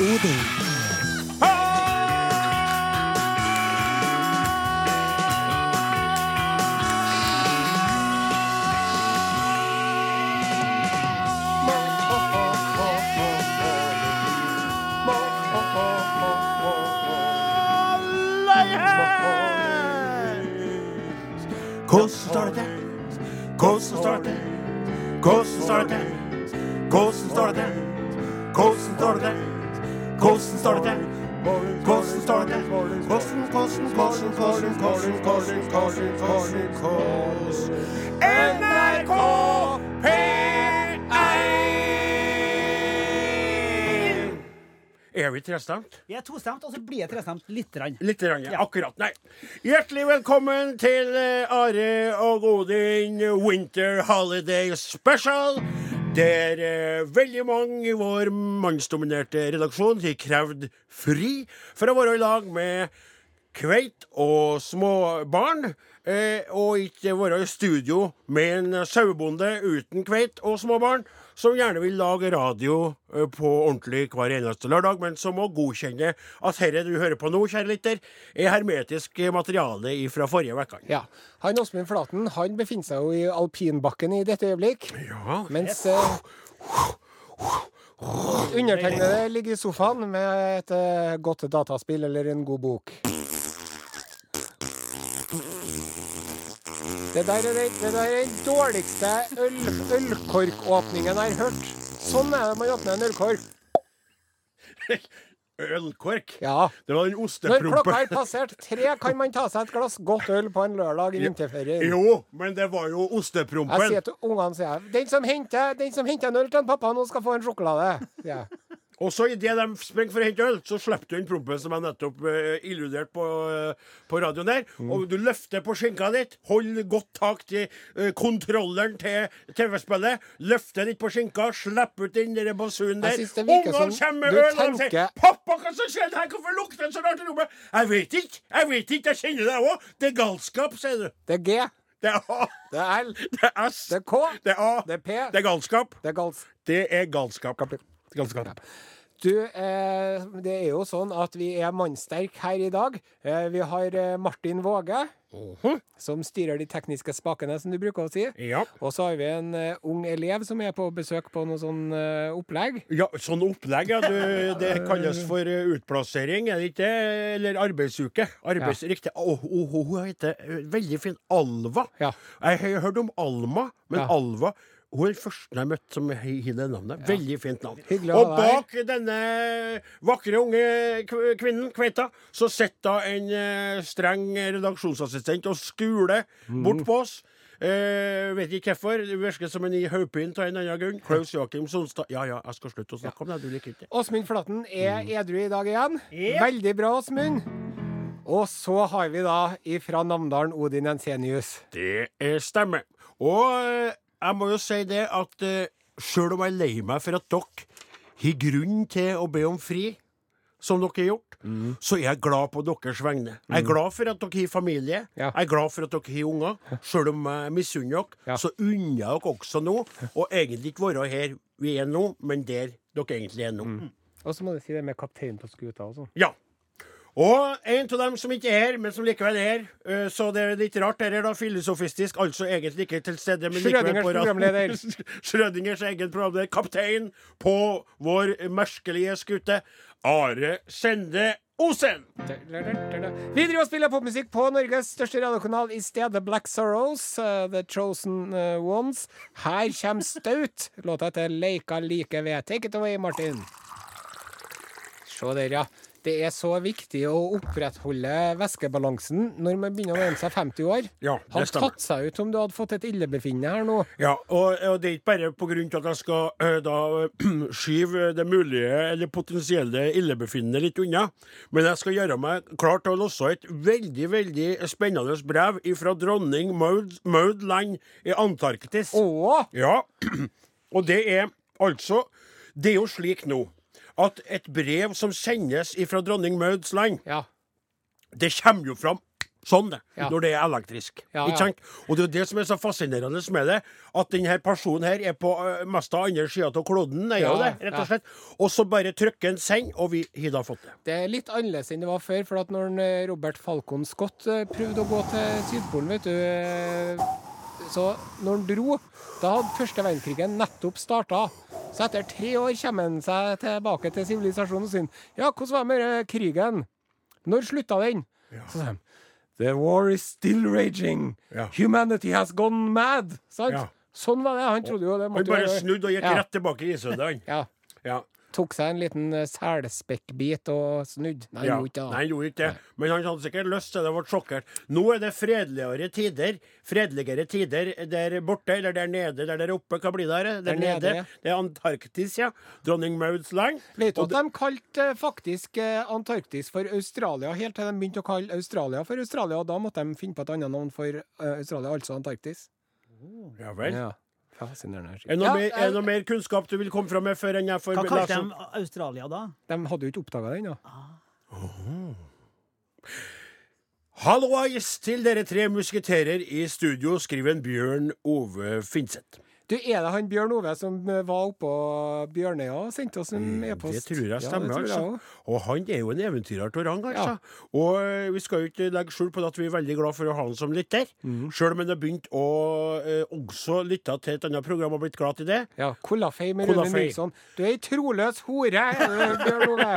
Eating。Er vi trestemt? Vi er tostemt, og så blir jeg trestemt lite grann. Litt, rann, ja. Ja. akkurat. Nei. Hjertelig velkommen til eh, Are og Odin Winter Holiday Special. Der eh, veldig mange i vår mannsdominerte redaksjon har krevd fri for å være i lag med kveit og små barn. Eh, og ikke være i studio med en sauebonde uten kveit og små barn, som gjerne vil lage radio eh, på ordentlig hver eneste lørdag, men som må godkjenne at herre du hører på nå, kjære lytter, er hermetisk materiale fra forrige uke. Ja. Han Åsmund Flaten han befinner seg jo i alpinbakken i dette øyeblikk. Ja. Mens eh, undertegnede ligger i sofaen med et eh, godt dataspill eller en god bok. Det der er den, dårligste øl, ølkorkåpningen jeg har hørt. Sånn er det man åpner en ølkork. Ølkork. Ja. Det var den Når klokka er har passert tre, kan man ta seg et glass godt øl på en lørdag i vinterferien. Jo, men det var jo Jeg sier til ungene sier jeg, den som henter, den som henter en øl til en pappa, nå skal få en sjokolade. sier jeg. Og så idet de springer for å hente øl, så slipper du inn prompen som jeg nettopp uh, illuderte på, uh, på radioen der. Mm. Og du løfter på skinka ditt, hold godt tak til uh, kontrolleren til TV-spillet. Løfter litt på skinka, slipper ut den der basunen der. Jeg Ungene kommer med du tenker... og de sier 'Pappa, hva som skjedde her? Hvorfor lukter det så rart i rommet?' 'Jeg vet ikke, jeg vet ikke, jeg kjenner det òg. Det er galskap', sier du. Det er G, Det er A, det er L, det er S, det er K, det er A, det er P, det er galskap. det er gals. Det er galskap. Galskap. Du, eh, det er jo sånn at vi er mannsterke her i dag. Eh, vi har eh, Martin Våge, som styrer de tekniske spakene, som du bruker å si. Ja. Og så har vi en ung elev som er på besøk på noe sånn opplegg. Ja, sånn opplegg, ja. Du, det kalles for utplassering, er det ikke? Eller arbeidsuke. Arbeids, Riktig. Oh, oh, hun heter veldig fin Alva. Ja. Jeg har hørt om Alma, men Ja. Alva hun er den første jeg møtte som har det navnet. Veldig fint navn. Hyggelig å Og ha deg bak denne vakre unge kvinnen, Kveita, så sitter en eh, streng redaksjonsassistent og skuler Mhm. bort på oss. Eh, vet ikke hvorfor. Det virker som en i hodepine av en annen grunn. Klaus Joakim Sonstad. Ja ja, jeg skal slutte å snakke om det. Du liker ikke. Åsmund Flaten er Mm. edru i dag igjen. Veldig bra, Åsmund. Og så har vi da ifra Namdalen Odin Ensenius. Det er stemmer. Og eh, jeg må jo si det at uh, sjøl om jeg er lei meg for at dere har grunn til å be om fri, som dere har gjort, Mm. så er jeg glad på deres vegne. Jeg er glad for at dere har familie. Ja. Jeg er glad for at dere har unger. Sjøl om jeg misunner dere, Ja. så unner jeg dere også nå å egentlig ikke være her vi er nå, men der dere egentlig er nå. Mm. Og så må du si det med kapteinen på skuta også. Ja. Og en av dem som ikke er her, men som likevel er her, så det er litt rart, dette da filosofistisk, altså egentlig ikke til stede, men likevel på programleder. Schrødingers egen programleder, kaptein på vår merkelige skute, Are Sende Osen. Vi driver og spiller popmusikk på Norges største radiokanal i stedet Black Sorrows, uh, The Chosen Ones. Her kommer Staut. Låta heter Leika like ved. Take it away, Martin. Se der, ja. Det er så viktig å opprettholde væskebalansen når man begynner å nærme seg 50 år. Ja, det Hadde stemmer. tatt seg ut om du hadde fått et illebefinnende her nå. Ja, og, og det er ikke bare til at jeg skal øh, da skyve det mulige eller potensielle illebefinnende litt unna, men jeg skal gjøre meg klar til å låse et veldig, veldig spennende brev fra dronning Maud, Maud land i Antarktis. Å! Ja, og det er altså Det er jo slik nå at et brev som sendes fra dronning Mauds land, Ja. det kommer jo fram Sånn det, Ja. når det er elektrisk. Ja? Og det er det som er så fascinerende med det, at denne personen her er på uh, mest av andre sida av kloden, er jo det, rett og slett. Og så bare trykker en send, og vi har da fått det. Det er litt annerledes enn det var før, for at når eh, Robert Falcon Scott eh, prøvde å gå til Sydpolen, vet du eh, Så når han dro, da hadde første verdenskrigen nettopp starta. Så etter tre år kommer han seg tilbake til sivilisasjonen sin. Ja, hvordan var det med krigen? Når slutta den? Så sier de The war is still raging. Ja. Humanity has gone mad. Sant? Ja. Sånn var det. Han trodde jo det Han bare snudde og gikk Ja. rett tilbake i isødet, han. Ja. Ja. Tok seg en liten eh, selspekkbit og snudd. Nei, Ja. han gjorde ikke det. Nei, han gjorde ikke det. Men han hadde sikkert lyst til det ble sjokkert. Nå er det fredeligere tider. Fredeligere tider der borte, eller der nede, der der oppe. Hva blir det? her? Der, Der nede, nede. Det er Antarktis, ja. Dronning Mauds land. Vet du at de kalte eh, faktisk eh, Antarktis for Australia, helt til de begynte å kalle Australia for Australia, og da måtte de finne på et annet navn for Australia, altså Antarktis. Ja vel. Ja. Er det noe, Ja, mer, er det noe mer kunnskap du vil komme fram med før enn jeg får Hva kalte de Australia da? de hadde jo ikke oppdaga det ennå. Hallois til dere tre musketerer i studio, skriver en Bjørn Ove Finseth. Du, er det han Bjørn Ove som eh, var oppå Bjørnøya og sendte oss en e-post? Mm, Det tror jeg stemmer, Ja, tror jeg altså. Og han er jo en eventyrer av rang, altså. Og eh, vi skal jo ikke legge skjul på at vi er veldig glad for å ha han som lytter. Mm. Sjøl om han har begynt å eh, også lytte til et annet program og blitt glad til det. Ja, Kollafei med Rune Nilsson. Du er ei troløs hore, Bjørn Ove.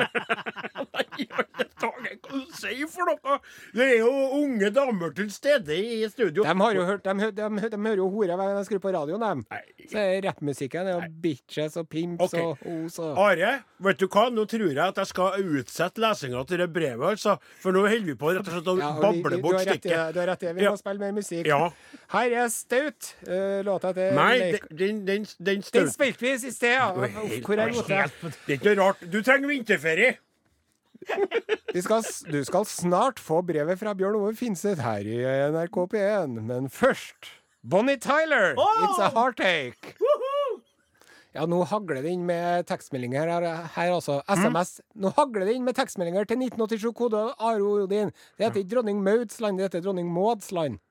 Nei, i alle dager, hva du sier for noe? Det er jo unge damer til stede i studio. De hørt, de, de, de hører jo hore hver gang de skrur på radioen, dem. Nei. Så er rappmusikken er jo bitches og pimps okay. og os og Are, vet du hva? Nå tror jeg at jeg skal utsette lesinga til det brevet, altså. For nå holder vi på rett og slett å Ja, bable bort stikket. Du har rett det. Vi må spille mer musikk. Ja. Her er Staut. Uh, låta til Nei, den, den, den, den spilte vi i sted, ja. Hvor er rota? Det er ikke rart. Du trenger vinterferie. Vi skal, du skal snart få brevet fra Bjørn Ove Finseth her i NRK P1, men først Bonnie Tyler, It's a Heartache. Ja, nå hagler det inn med tekstmeldinger her, her altså. SMS. Nå hagler det inn med tekstmeldinger til 1987, kode Aro Odin. Det heter ikke dronning Mauds land, det heter dronning Mauds land.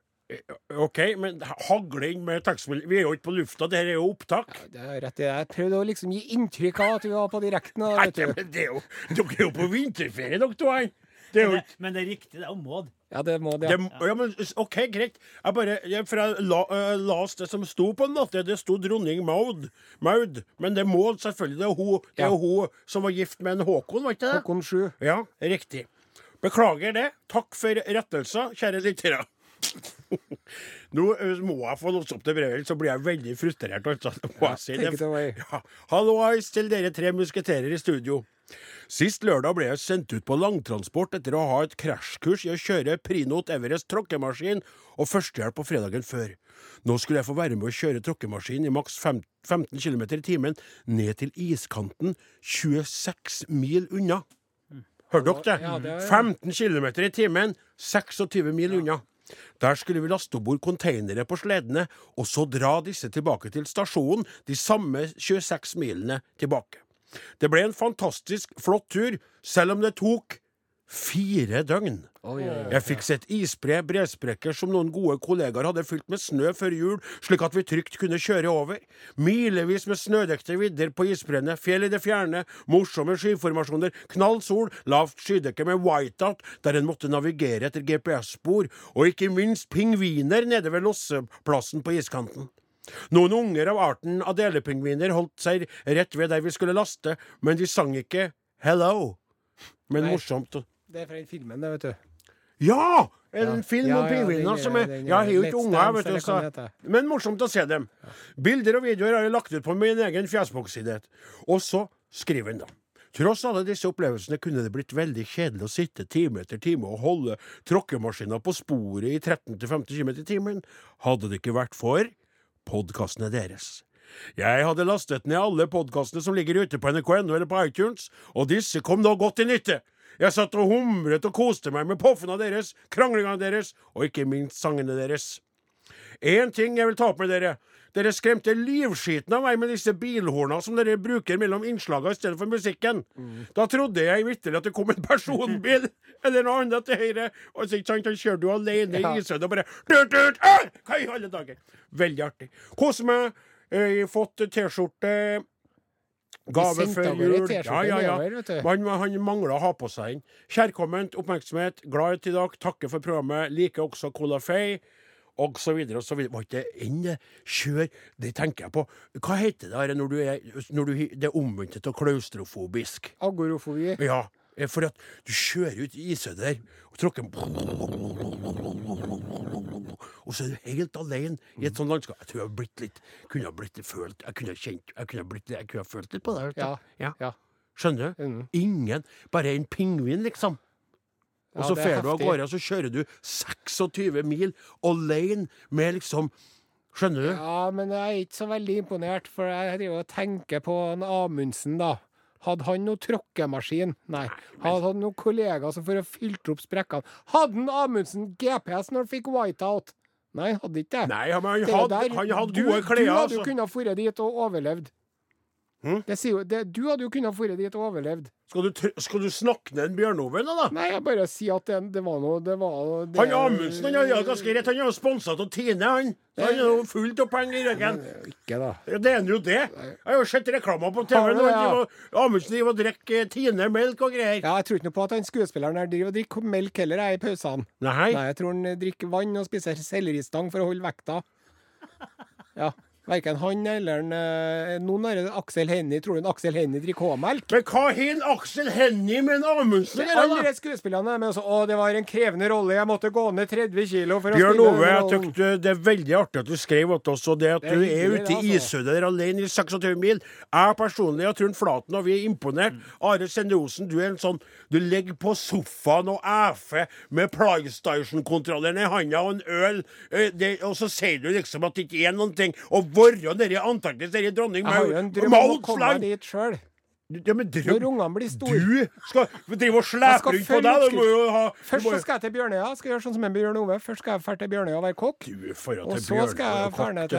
OK, men hagling med tekstmelding Vi er jo ikke på lufta, det her er jo opptak. Det er rett i det. Jeg prøvde å liksom gi inntrykk av at vi var på direkten. Nei, men det er jo, dere er jo på vinterferie, dere to. her. Det er jo Men ikke det, men det er riktig, det er områd. Ja, det må det. det, Ja. ja, men OK, greit. Jeg bare jeg, For jeg la, uh, las det som sto, på en måte. Det sto dronning Maud. Maud. Men det er Maud, selvfølgelig Det er hun, det er Ja. hun som var gift med en Håkon, var ikke det? Håkon 7. Ja, riktig. Beklager det. Takk for rettelser, kjære lyttere. Nå må jeg få låst opp det brevet, så blir jeg veldig frustrert. Altså. Ja. Ja. Hallois til dere tre musketerer i studio. Sist lørdag ble jeg sendt ut på langtransport etter å ha et krasjkurs i å kjøre Prinot Everest tråkkemaskin og førstehjelp på fredagen før. Nå skulle jeg få være med å kjøre tråkkemaskin i maks 15 km i timen ned til iskanten 26 mil unna. Hørte dere det? Ja, det er- 15 km i timen, 26 mil unna. Der skulle vi laste om bord konteinere på sledene, og så dra disse tilbake til stasjonen, de samme 26 milene tilbake. Det ble en fantastisk flott tur, selv om det tok fire døgn. Oi, oi, oi. Jeg fikk sett isbre, bresprekker som noen gode kollegaer hadde fylt med snø før jul, slik at vi trygt kunne kjøre over. Milevis med snødekte vidder på isbreene, fjell i det fjerne, morsomme skyformasjoner, knall sol, lavt skydekke med whiteout, der en måtte navigere etter GPS-spor, og ikke minst pingviner nede ved losseplassen på iskanten. Noen unger av arten adelepingviner holdt seg rett ved der vi skulle laste, men de sang ikke 'hello'. Men Nei. morsomt. Det er fra den filmen, det, vet du. Ja! En film om er- som er Jeg har jo ikke unger, vet du. Så. Men morsomt å se dem. Bilder og videoer har jeg lagt ut på min egen fjesbokside. Og så skriver han da. Tross alle disse opplevelsene kunne det blitt veldig kjedelig å sitte time etter time og holde tråkkemaskina på sporet i 13-15 km i timen, hadde det ikke vært for podkastene deres. Jeg hadde lastet ned alle podkastene som ligger ute på nrk.no eller på iTunes, og disse kom nå godt til nytte. Jeg satt og humret og koste meg med poffene deres, kranglingene deres, og ikke minst sangene deres. Én ting jeg vil ta opp med dere. Dere skremte livskiten av meg med disse bilhorna som dere bruker mellom innslagene i stedet for musikken. Da trodde jeg vitterlig at det kom en personbil eller noe annet til høyre. Og så ikke sant, han kjører du alene Ja. i isødet og bare dut, dut, ah! Hva i alle dager? Veldig artig. Kos meg. Jeg har fått T-skjorte. Gave før jul. Ja, ja, ja. nedover. Man, han mangler å ha på seg den. Kjærkomment, oppmerksomhet, glad i dag, takker for programmet, liker også Cola Fay. Og så videre og så videre. Var ikke det enn det? Kjør Det tenker jeg på. Hva heter det her når du er når du, Det er omvendt av klaustrofobisk. Agorofobi. Ja, eh, for at du kjører ut i isødet der og tråkker Og så er du helt alene i et sånt landskap. Jeg tror jeg har blitt litt Kunne ha blitt følt Jeg kunne ha kjent Jeg kunne ha, blitt, jeg kunne ha følt litt på det. Ja. ja. Ja. Skjønner du? Mm. Ingen. Bare en pingvin, liksom. Og så er fer du av gårde, og så kjører du 26 mil alene med liksom Skjønner du? Ja, men jeg er ikke så veldig imponert, for jeg driver og tenker på en Amundsen, da. Hadde han noe tråkkemaskin? Nei. Hadde han noen kollegaer som for å fylte opp sprekkene? Hadde han Amundsen GPS når han fikk whiteout? Nei, hadde ikke det. Nei, men han hadde, han hadde du, gode klær. Du hadde jo Altså. kunnet dra dit og overlevd. Hm? Det sier jo, det, du hadde jo kunnet dra dit og overlevd. Skal, du, skal du snakke ned en Bjørnove nå, da? Nei, jeg bare sier at det, det var noe det var, det, Han Amundsen han har ganske rett. Han er jo sponsa av Tine, han. Så han er jo fullt av penger i ryggen. Ikke, da. Ja, Det er han jo det. Jeg har jo sett reklamer på TV. Han ja? Amundsen driver og drikker Tine melk og greier. Ja, jeg tror ikke noe på at han skuespilleren her driver og drikker melk heller, jeg, i pausene. Nei. Nei, jeg tror han drikker vann og spiser selleristang for å holde vekta. Ja. Verken han eller en, eh, noen er det Aksel Hennie. Tror du en Aksel Hennie drikker H-melk? Men hva har Aksel Hennie med en Amundsen å gjøre, Alle skuespillerne er med Å, det var en krevende rolle. Jeg måtte gå ned 30 kilo for å Bjørn Ove, jeg tykte det er veldig artig at du skrev til oss, og det at Det er du er ute i altså. isødet der alene i 26 mil. Jeg personlig og Trond Flaten, og vi er imponert. Are Sende Osen, du er en sånn Du ligger på sofaen og æfer med PlayStation-kontrolleren i handa og en øl, eh, det, og så sier du liksom at det ikke er noen ting. Å være nede i Antarktis, i Dronning Jeg har jo en drøm om å komme dit sjøl. Ja, men Når drøm ungene blir store. Du skal drive og slepe rundt på deg. Ha Først må skal jeg til Bjørnøya. Skal gjøre sånn som en Bjørn Ove. Først skal jeg dra til Bjørnøya og være kokk. At Og så skal jeg dra ned til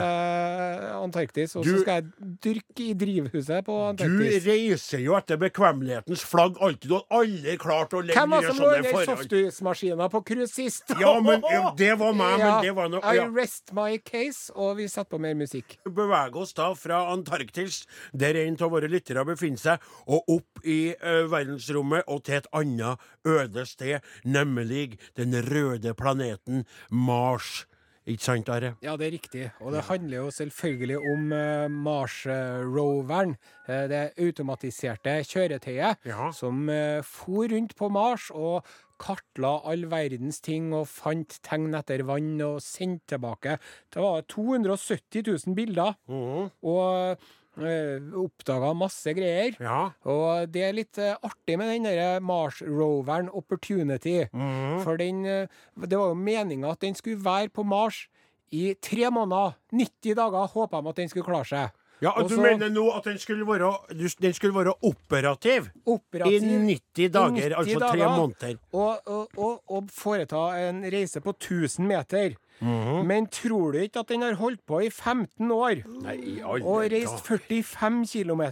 Antarktis, og Du- så skal jeg dyrke i drivhuset på Antarktis. Du reiser jo etter bekvemmelighetens flagg alltid. Du har aldri klart å legge Hvem var som lå under forhold. softismaskina på cruise sist? Ja, men ja, det var meg, Ja, men det var noe I rest my case, og vi setter på mer musikk. Beveger oss da fra Antarktis, der en av våre lyttere befinner seg, og opp i eh, verdensrommet og til et annet øde sted, nemlig den røde planeten Mars. Ikke sant, Are? Ja, det er riktig. Og det handler jo selvfølgelig om uh, Mars-roveren. eh, det automatiserte kjøretøyet Ja. som uh, for rundt på Mars og kartla all verdens ting og fant tegn etter vann og sendte tilbake. Det var 270 000 bilder, Mhm. og oppdaga masse greier. Ja. Og det er litt eh, artig med den der Mars-roveren Opportunity. Mm. For den eh, Det var jo meninga at den skulle være på Mars i tre måneder. 90 dager håpa de at den skulle klare seg. Ja, Og Du mener nå at den skulle være, den skulle være operativ? Operativ I 90 dager, 90 altså tre dager. måneder. og, og, og, og foreta en reise på 1000 meter. Mhm. Men tror du ikke at den har holdt på i 15 år? Nei, Og reist 45 km.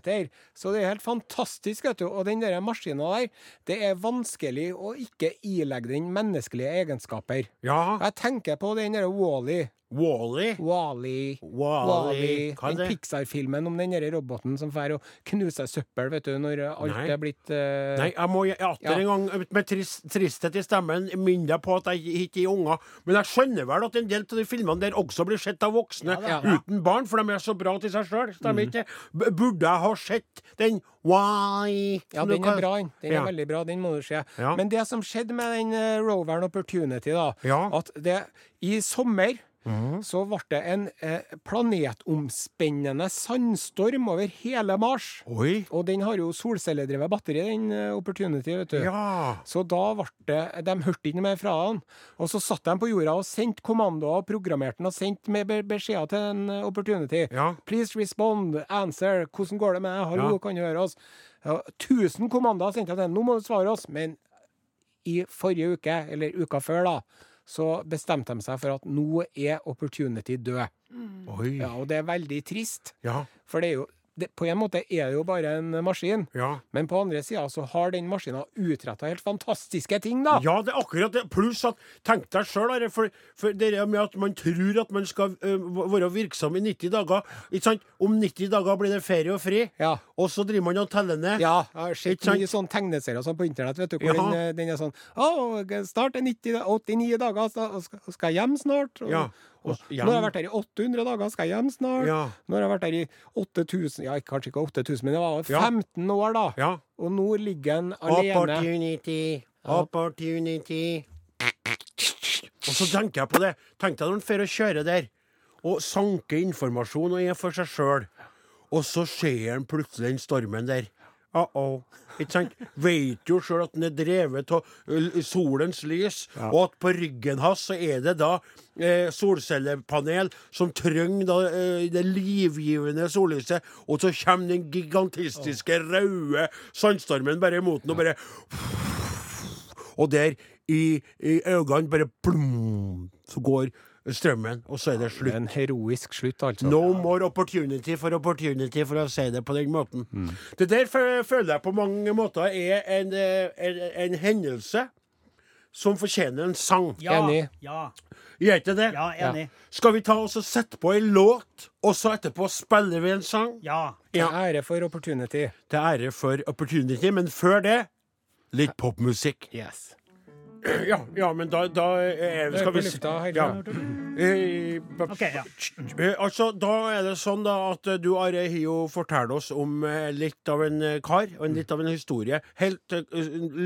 Så det er helt fantastisk, vet du. Og den der maskina der, det er vanskelig å ikke ilegge den menneskelige egenskaper. Ja. Jeg tenker på den der Wally. Wally. Wally. Wally. Den? Pixar-filmen om den roboten som drar og knuser søppel, vet du, når alt Nei. er blitt uh... Nei, jeg må atter Ja. en gang med trist, tristhet i stemmen minne deg på at jeg ikke er unger. Men jeg skjønner vel at en del av de filmene der også blir sett av voksne Ja, ja. uten barn, for de er så bra til seg sjøl. Stemmer ikke? Burde jeg ha sett den Why? Ja, den er bra. Den Den er veldig bra. Den må du se. Men det som skjedde med den uh, roveren Opportunity, da, at det i sommer Mhm. så ble det en eh, planetomspennende sandstorm over hele Mars. Oi. Og den har jo solcelledrevet batteri, den eh, Opportunity, vet du. Ja. Så da ble det De hørte ikke mer fra han. Og så satt de på jorda og sendte kommandoer og programmerte den og sendte med beskjeder til en eh, Opportunity. Ja. Please respond, answer, hvordan går det med deg, hallo, Ja. kan du høre oss? Ja, tusen kommandoer sendte jeg til den, nå må du svare oss. Men i forrige uke, eller uka før, da, så bestemte de seg for at nå er Opportunity død. Oi. Ja, og det er veldig trist. Ja. For det er jo, det, på en måte er det jo bare en maskin. Ja. Men på andre sida så har den maskina utretta helt fantastiske ting, da. Ja, det er akkurat det. Pluss at Tenk deg sjøl, for, for det med at man tror at man skal ø, være virksom i 90 dager. Ikke sant? Om 90 dager blir det ferie og fri, Ja. og så driver man og teller ned. Ja, jeg har sett mye sånne tegneserier sånn på internett, vet du, hvor Ja. den, den er sånn Å, snart er 90, 89 dager, så skal jeg hjem snart? Og, Ja, og og. Nå har jeg vært her i 800 dager, skal jeg hjem snart? Ja. Nå har jeg vært her i 8000 Ja, kanskje ikke 8000, men det var Ja. 15 år, da. Ja. Og nå ligger han alene. Opportunity, opportunity. Og så tenker jeg på det. Tenk deg når han drar å kjøre der, og sanker informasjon og er for seg sjøl, og så ser han plutselig den stormen der. Uh-oh. Ikke sant? Vet jo sjøl at den er drevet av solens lys, og at på ryggen hans så er det da eh, solcellepanel som trenger da eh, det livgivende sollyset, og så kommer den gigantistiske røde sandstormen bare imot den, og bare Og der i, i øynene bare plum, så går strømmen, og så er det slutt. en heroisk slutt, altså. No more opportunity for opportunity, for å si det på den måten. Mm. Det der føler jeg på mange måter er en, eh, en, en hendelse som fortjener en sang. Ja. Enig. Ja. Gjør ikke det? Ja, enig. Skal vi ta oss og sette på en låt, og så etterpå spiller vi en sang? Ja. Til ære for Opportunity. Til ære for opportunity, men før det litt popmusikk. Yes. Ja, ja, men da, da er, er skal vi lufta, ja. Eh, ba- ja. Eh, Altså, Da er det sånn da at eh, du, Are, har jo fortalt oss om eh, litt av en eh, kar og en litt av en historie. Helt eh,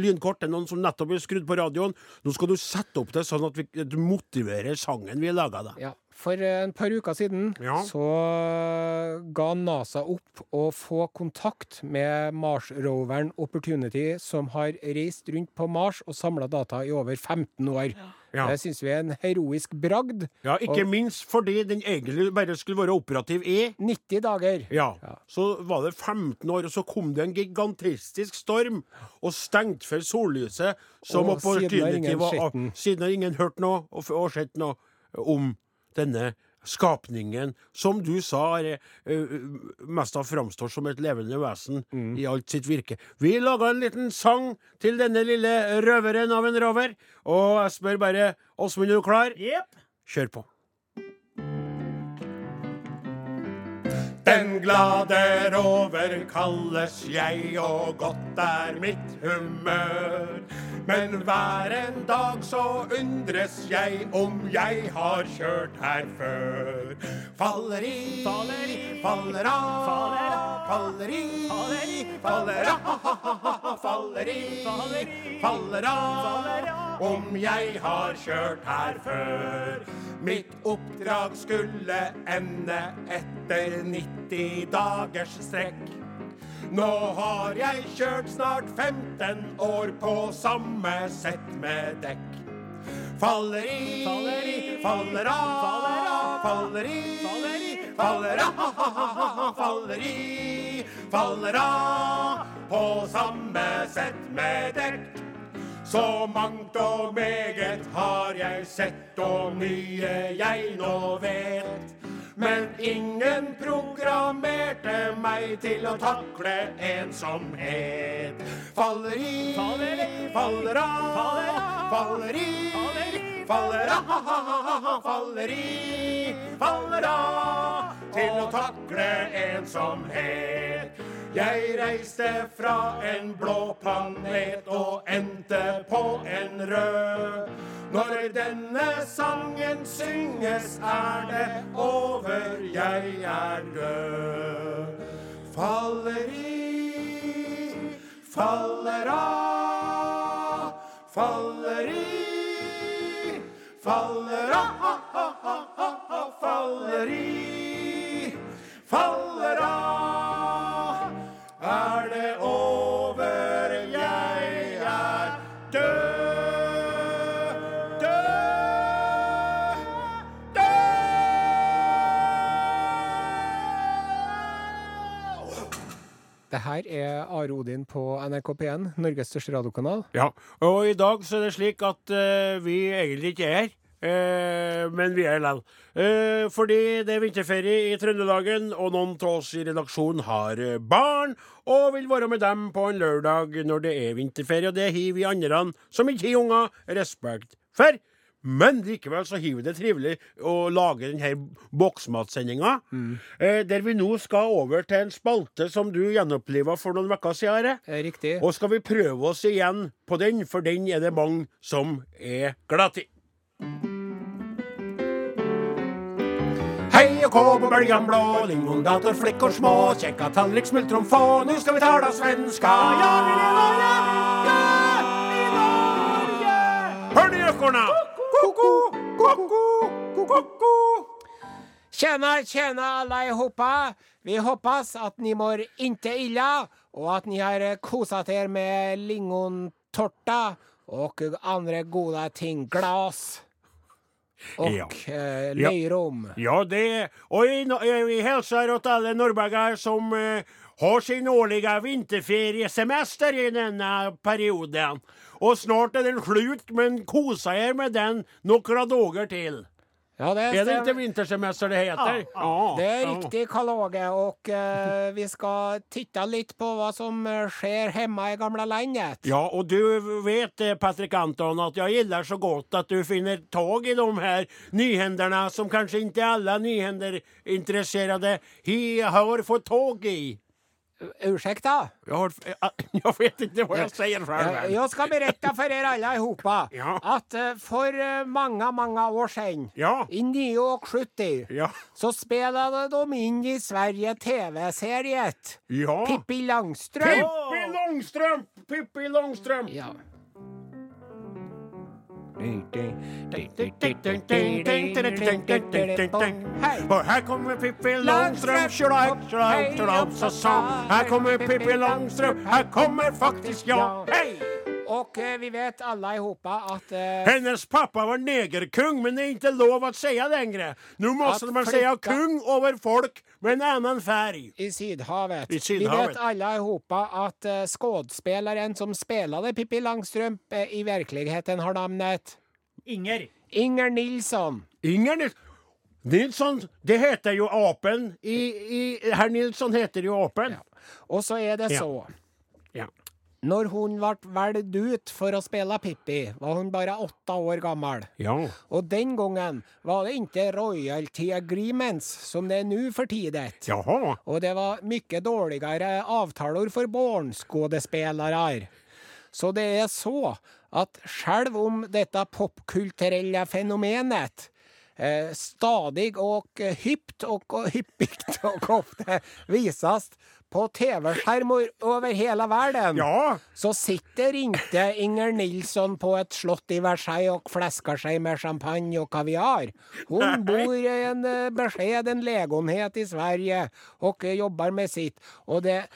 lynkort. Det er noen som nettopp har skrudd på radioen. Nå skal du sette opp det sånn at vi, du motiverer sangen vi laga. Ja, For eh, en par uker siden Ja. så ga NASA opp å få kontakt med Mars-roveren Opportunity, som har reist rundt på Mars og samla data i over 15 år. Ja. Det syns vi er en heroisk bragd. Ja, Ikke Og- minst fordi den egentlig bare skulle være operativ i 90 dager. Ja. Så var det 15 år, og så kom det en gigantistisk storm og stengte for sollyset. Som Og siden har opportunity ingen var. Siden har ingen hørt noe og, og sett noe om denne skapningen, som du sa, er, uh, mest av framstår som et levende vesen Mm. i alt sitt virke. Vi laga en liten sang til denne lille røveren av en rover, og jeg spør bare Åsmund, er du klar? Yep. Kjør på. Den glade rover kalles jeg, og godt er mitt humør. Men hver en dag så undres jeg om jeg har kjørt her før. Faller i, Faller i, faller av, faller i, faller i, faller av, Faller i, faller av. Om jeg har kjørt her før. Mitt oppdrag skulle ende etter 90 dagers strekk. Nå har jeg kjørt snart 15 år på samme sett med dekk. Faller i, Faller i, faller av, faller av, faller i, faller i, faller av, faller i, faller av på samme sett med dekk. Så mangt og meget har jeg sett, og mye jeg nå vet. Men ingen programmerte meg til å takle ensomhet. Faller i, Faller i, faller av, faller i, faller av, faller i, faller av til å takle ensomhet. Jeg reiste fra en blå planet og endte på en rød. Når denne sangen synges, er det over, jeg er død. Faller i, faller av, faller i, faller av, faller i, her er Are Odin på NRK P1, Norges største radiokanal. Ja, og i dag så er det slik at uh, vi egentlig ikke er her. Uh, men vi er likevel. Uh, fordi det er vinterferie i Trøndelagen, og noen av oss i redaksjonen har eh, barn og vil være med dem på en lørdag når det er vinterferie. Og det har vi andre som ikke har unger, respekt for. Men likevel så har vi det trivelig å lage denne boksmatsendinga. Eh, der vi nå skal over til en spalte som du gjenoppliva for noen uker siden. Eh, Riktig. Og skal vi prøve oss igjen på den, for den er det mange som er glad i. Hei og kå på bølgan blå, lingondator, flickor små, kjekka tallrik, smultrom få, nu skal vi tala svenska, ja, vi lever, ja, ja, i Norge! Hør ni ekorna! Ko-ko, ko-ko, ko-ko. Tjena, tjena allihopa! Vi hoppas at ni mår inte illa og at ni har eh, kosat er med lingontorta og andre goda ting. Glas Og Ja. eh, löjrom. Ja, det Og vi, vi hälsar åt alle norrbaggar som eh, har sin årlige vinterferiesemester i denne perioden. Og snart er den slutt, men kosa jeg med den noen dager til. Ja, det er det ikke vintersemester det heter? Ja. Det er riktig, Karl Åge. Og eh, vi skal titte litt på hva som skjer hjemme hemma i gamle landet. Ja, og du vet Patrick Patrik Anton at jeg gillar så godt at du finner tag i de her nyhenderne som kanskje ikke alle nyhenderinteresserte har fått tag i. Ursäkta? Jeg har, eh, jag vet ikke hva jeg sier Eh, Jeg skal berette berätta dere alle allihopa Ja. at for mange, mange många, många år siden, Ja. i 79, Ja. så spilte de inn i Sverige tv-seriet Ja. Pippi Langstrøm! Pippi Langstrøm! Pippi Långstrump! Ja. her kommer Pippi Langstrøm, tjolahopp, tjolahopp, tjolahopp, så sa Her kommer Pippi Langstrøm, her kommer faktisk ja. Hei! Och eh, vi vet allihopa att eh, Hennes pappa var negerkung, men det är inte lov att säga längre. Nu måste man säga kung över folk med en annen färg. i Sydhavet. I Sydhavet. Vi vet allihopa at uh, skådespelaren som spelade Pippi Langstrømpe, uh, i verkligheten har namnet Inger. Inger Nilsson. Inger Nils- Nilsson, det heter jo apen. I, i, herr Nilsson heter jo apen. Og så er det Ja. så. Ja. När hun ble valgt ut for å spille Pippi var hun bare åtte år gammel. Ja. Og den gangen var det ikke royalty agreements som det er nå for. Jaha. Og det var mye dårligere avtaler for barneskuespillere. Så det er så at selv om dette popkulturelle fenomenet eh, stadig og hypt og hyppig og ofte visas på tv-skärmar over hele verden, Ja. så sitter ikke Inger Nilsson på et slott i Versailles og flesker seg med champagne og kaviar. Hun bor i en beskjeden beskeden lägenhet i Sverige og jobber med sitt. Og det,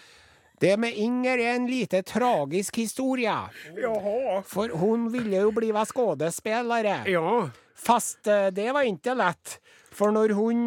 det med Inger er en lite tragisk historie. Jaha. For hun ville jo bli skådespelare. Ja. Fast eh, det var ikke lätt. För når hun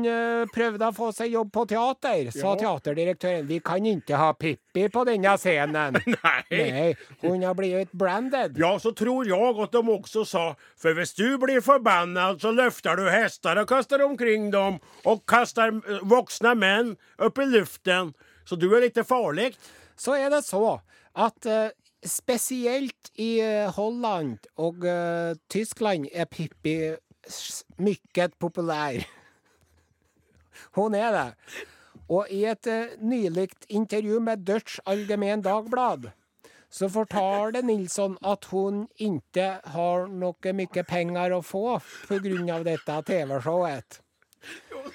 prøvde å få seg jobb på teater sa teaterdirektøren vi kan ikke ha Pippi på denne scenen. Nei. Nei hun har blitt branded. Ja, så tror jeg at de også sa, for hvis du blir forbanna, så løfter du hester og kaster omkring dem og kaster voksne menn opp i luften. Så du er litt farlig. Så er det så at spesielt speciellt i eh, Holland og eh, Tyskland er Pippi mye mycket populär. er det. Og i et uh, nylig intervju med Dutch Allgemein Dagblad så fortalte Nilsson at hun ikke har noe mye penger å få på dette av detta tv-showet.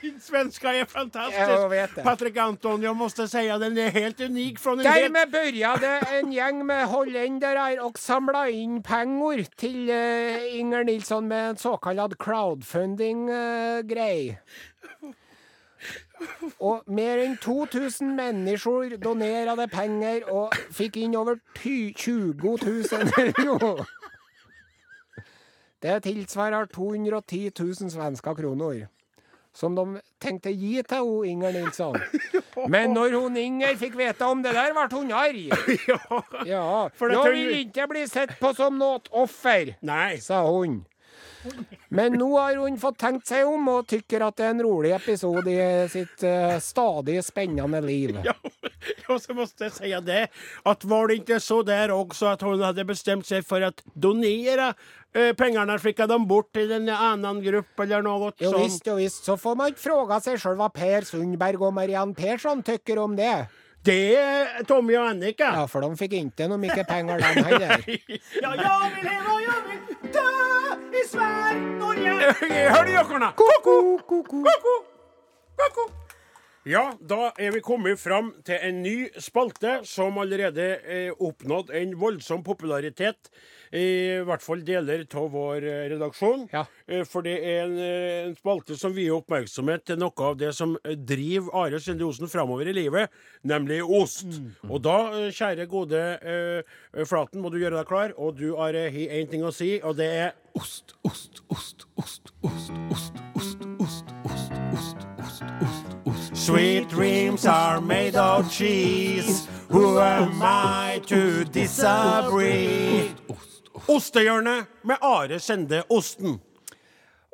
Din svenska är fantastisk. Patrik Anton, jag måste säga den är helt unik från en. Därmed började en gäng med holländare och samla in pengar till eh, Inger Nilsson med en så kallad crowdfunding-grej. Och mer enn 2000 mennesker donerte penger og fikk inn over ty- 20 000 euro. Det tilsvarer 210 000 svenske kroner. Som de tenkte gi til hun, Inger Nilsson. Men når hun Inger fikk vite om det der, ble hun arg. Ja. Ja. Nå vil ikke bli sett på som noe offer, Nei. sa hun. Men nå har hun fått tenkt seg om, og tykker at det er en rolig episode i sitt uh, stadig spennende liv. Ja, og så måtte jeg si det, at var det ikke så der også at hun hadde bestemt seg for å donere eh, pengene, fikk dem bort til en annen gruppe eller noe Jo visst, jo visst, så får man ikke fråga seg sjøl hva Per Sundberg og Mariann Persson tykker om det. Det er Tommy og Annika. Ja, for de fikk ikke noe mye penger, de heller. Ja, jeg vil leve og jeg vil dø i Sverige. Hør de jokkerne! Ko-ko, ko-ko. Ko-ko! Ja, da er vi kommet fram til en ny spalte som allerede har oppnådd en voldsom popularitet. I hvert fall deler av vår eh, redaksjon. Ja. Eh, for det er en, eh, en spalte som vier oppmerksomhet til noe av det som eh, driver Are Sende Osen framover i livet, nemlig ost. Og da, eh, kjære gode uh, Flaten, må du gjøre deg klar. Og du, Are, har én ting å si, og det er Ost, ost, ost, ost, ost, ost, ost, ost, ost, ost, ost, ost, ost. Sweet dreams are made of cheese. Who am I to disagree? Ostehjørnet med Are Sende Osten.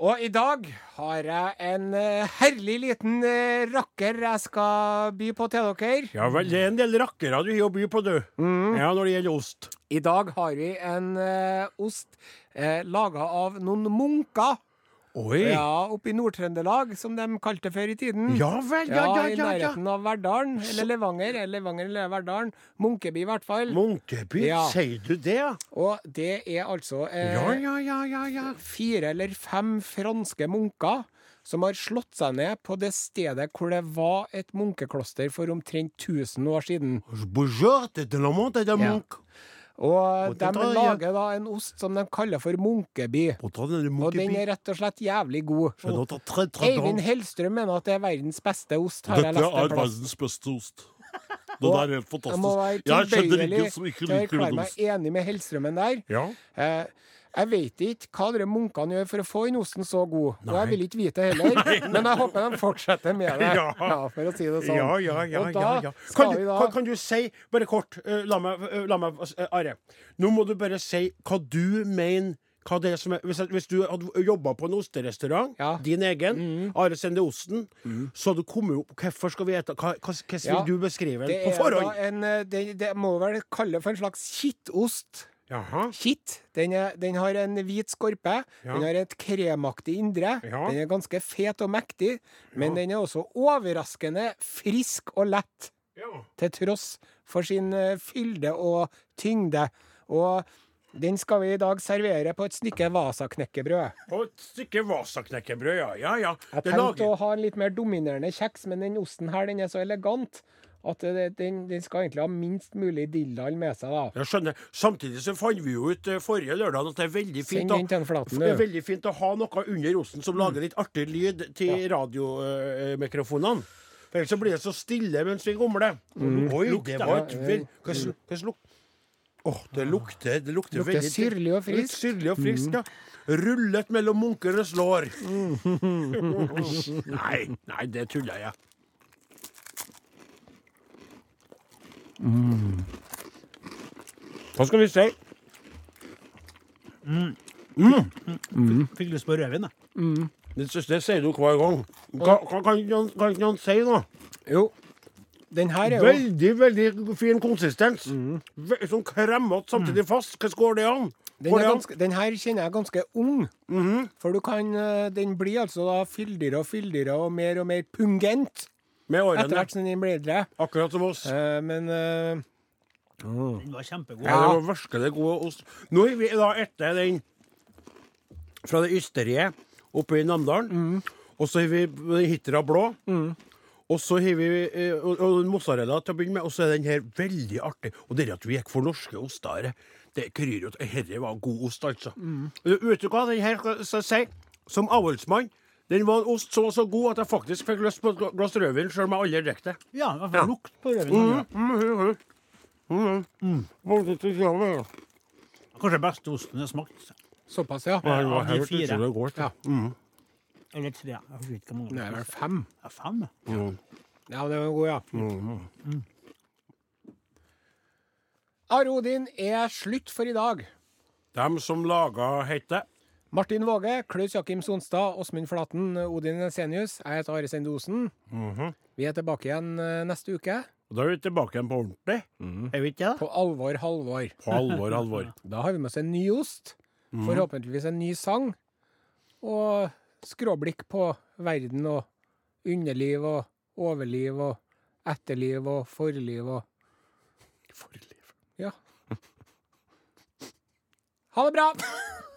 Og i dag har jeg en eh, herlig liten eh, rakker jeg skal by på til dere. Ja vel, det er en del rakkere du har å by på, du. Ja, når det gjelder ost. I dag har vi en eh, ost uh, laga av noen munker. Oi. Ja, oppe i Nord-Trøndelag, som de kalte det før i tiden. Ja vel, ja, ja, ja, ja I nærheten av Verdalen. Eller Levanger. Eller Levanger eller Verdalen. Munkeby, i hvert fall. Munkeby, Ja. sier du det? Og det er altså eh, Ja, ja, ja, ja, ja. fire eller fem franske munker som har slått seg ned på det stedet hvor det var et munkekloster for omtrent 1000 år siden. Bonjour, er de la monte de Ja. Og de tar jeg. lager da en ost som de kaller for Munkeby. Og den den er rett og slett jævlig god. Eivind. Hellstrøm mener at det er verdens beste ost, har Dette er verdens beste ost. Det der er helt Jeg må være fantastisk. Jeg kjenner ingen som ikke liker å liker Jeg den osten. enig med Hellstrømmen der. Ja. Eh, jeg vet ikke hva dere munkene gjør for å få den osten så god, og Nei. jeg vil ikke vite det heller, men jeg håper de fortsetter med det. Ja. for å si det sånn. Ja, ja, ja, og da ja, ja. Kan, du, da kan, kan du si, bare kort, uh, la meg, uh, la meg uh, Are. Nå må du bare si hva du mener hva det er som er, hvis, hvis du hadde jobba på en osterestaurant, Ja. din egen, Are Sende Osten, så hadde du kommet opp Hvorfor skal vi ete Hva, hva, hvordan Ja. du beskrive den på forhånd? en Det, det må vel kalle for en slags kittost. Jaha. Kitt. Den, er, den har en hvit skorpe. Ja. Den har et kremaktig indre. Ja. Den er ganske fet og mektig, men den er også overraskende frisk og lett. Ja. til tross for sin eh, fylde og tyngde. Og den skal vi i dag servere på et stykke Vasaknekkebrød. På et stykke Vasa-knekkebrød, ja. Ja, ja. Jeg tenkte å ha en litt mer dominerende kjeks, men den osten her den er så elegant at den, den skal egentlig ha minst mulig dildal med seg. da. Jeg skjønner. Samtidig så fant vi jo ut eh, forrige lørdag at det er veldig fint, å- den flaten, er veldig fint å ha noe under osten som lager litt artig lyd til radiomikrofonene. For ellers så blir det så stille mens vi gomler. Oi, det var et vel... Hva sl- hva slukt... Åh, det lukter, det lukter, Lukter veldig syrlig og Litt friskt. Syrlig og friskt, ja. Rullet mellom munkenes lår. nei, nei, det tuller jeg. Hva skal vi si? Fikk lyst på rødvin, jeg. Det, det sier du hver gang. Hva kan, kan, kan ikke noen si noe? Jo. Den her er jo Veldig, veldig fin konsistens. Ve sånn kremmete samtidig fast. Hvordan går det an? den, er ganske, den her kjenner jeg ganske ung. For du kan eh, Den blir altså da fyldigere og fyldigere og mer og mer pungent Med etter årene. hvert som den blir eldre. Akkurat som oss. Eh, men eh, Den var kjempegod. Ja, det var virkelig god ost. Nå har vi da etter den fra det ysteriet oppe i Namdalen. Og så har vi den Hitra blå. Og så har vi eh, og, og mozzarella til å begynne med. Og så er den her veldig artig. Og det er at vi gikk for norske oster. Det kryr jo Dette var god ost, altså. Vet du hva den her skal si? Som avholdsmann. Den var en ost som var så god at jeg faktisk fikk lyst på et glass rødvin, sjøl om jeg aldri drikker det. Ja, jeg får lukt på rødvin. Mm. Kanskje beste osten jeg har smakt. såpass, ja. Ja, ja de fire. utrolig godt. Ja. Eller tre. Jeg husker ikke hvor mange. Det er vel fem. Ja, fem. Ja. Ja, det var god, ja. Are Odin er slutt for i dag. Dem som laga heter Martin Våge, Klaus Jakim Sonstad, Åsmund Flaten, Odin Ensenius. Jeg heter Are Sendosen. Vi er tilbake igjen eh, neste uke. Og da er vi tilbake igjen på ordentlig. Er vi ikke det? På alvor, halvor. På alvor, halvor. Da har vi med oss en ny ost. Forhåpentligvis en ny sang. Og skråblikk på verden og underliv og overliv og etterliv og forliv og Forliv. Ja. Ha det bra!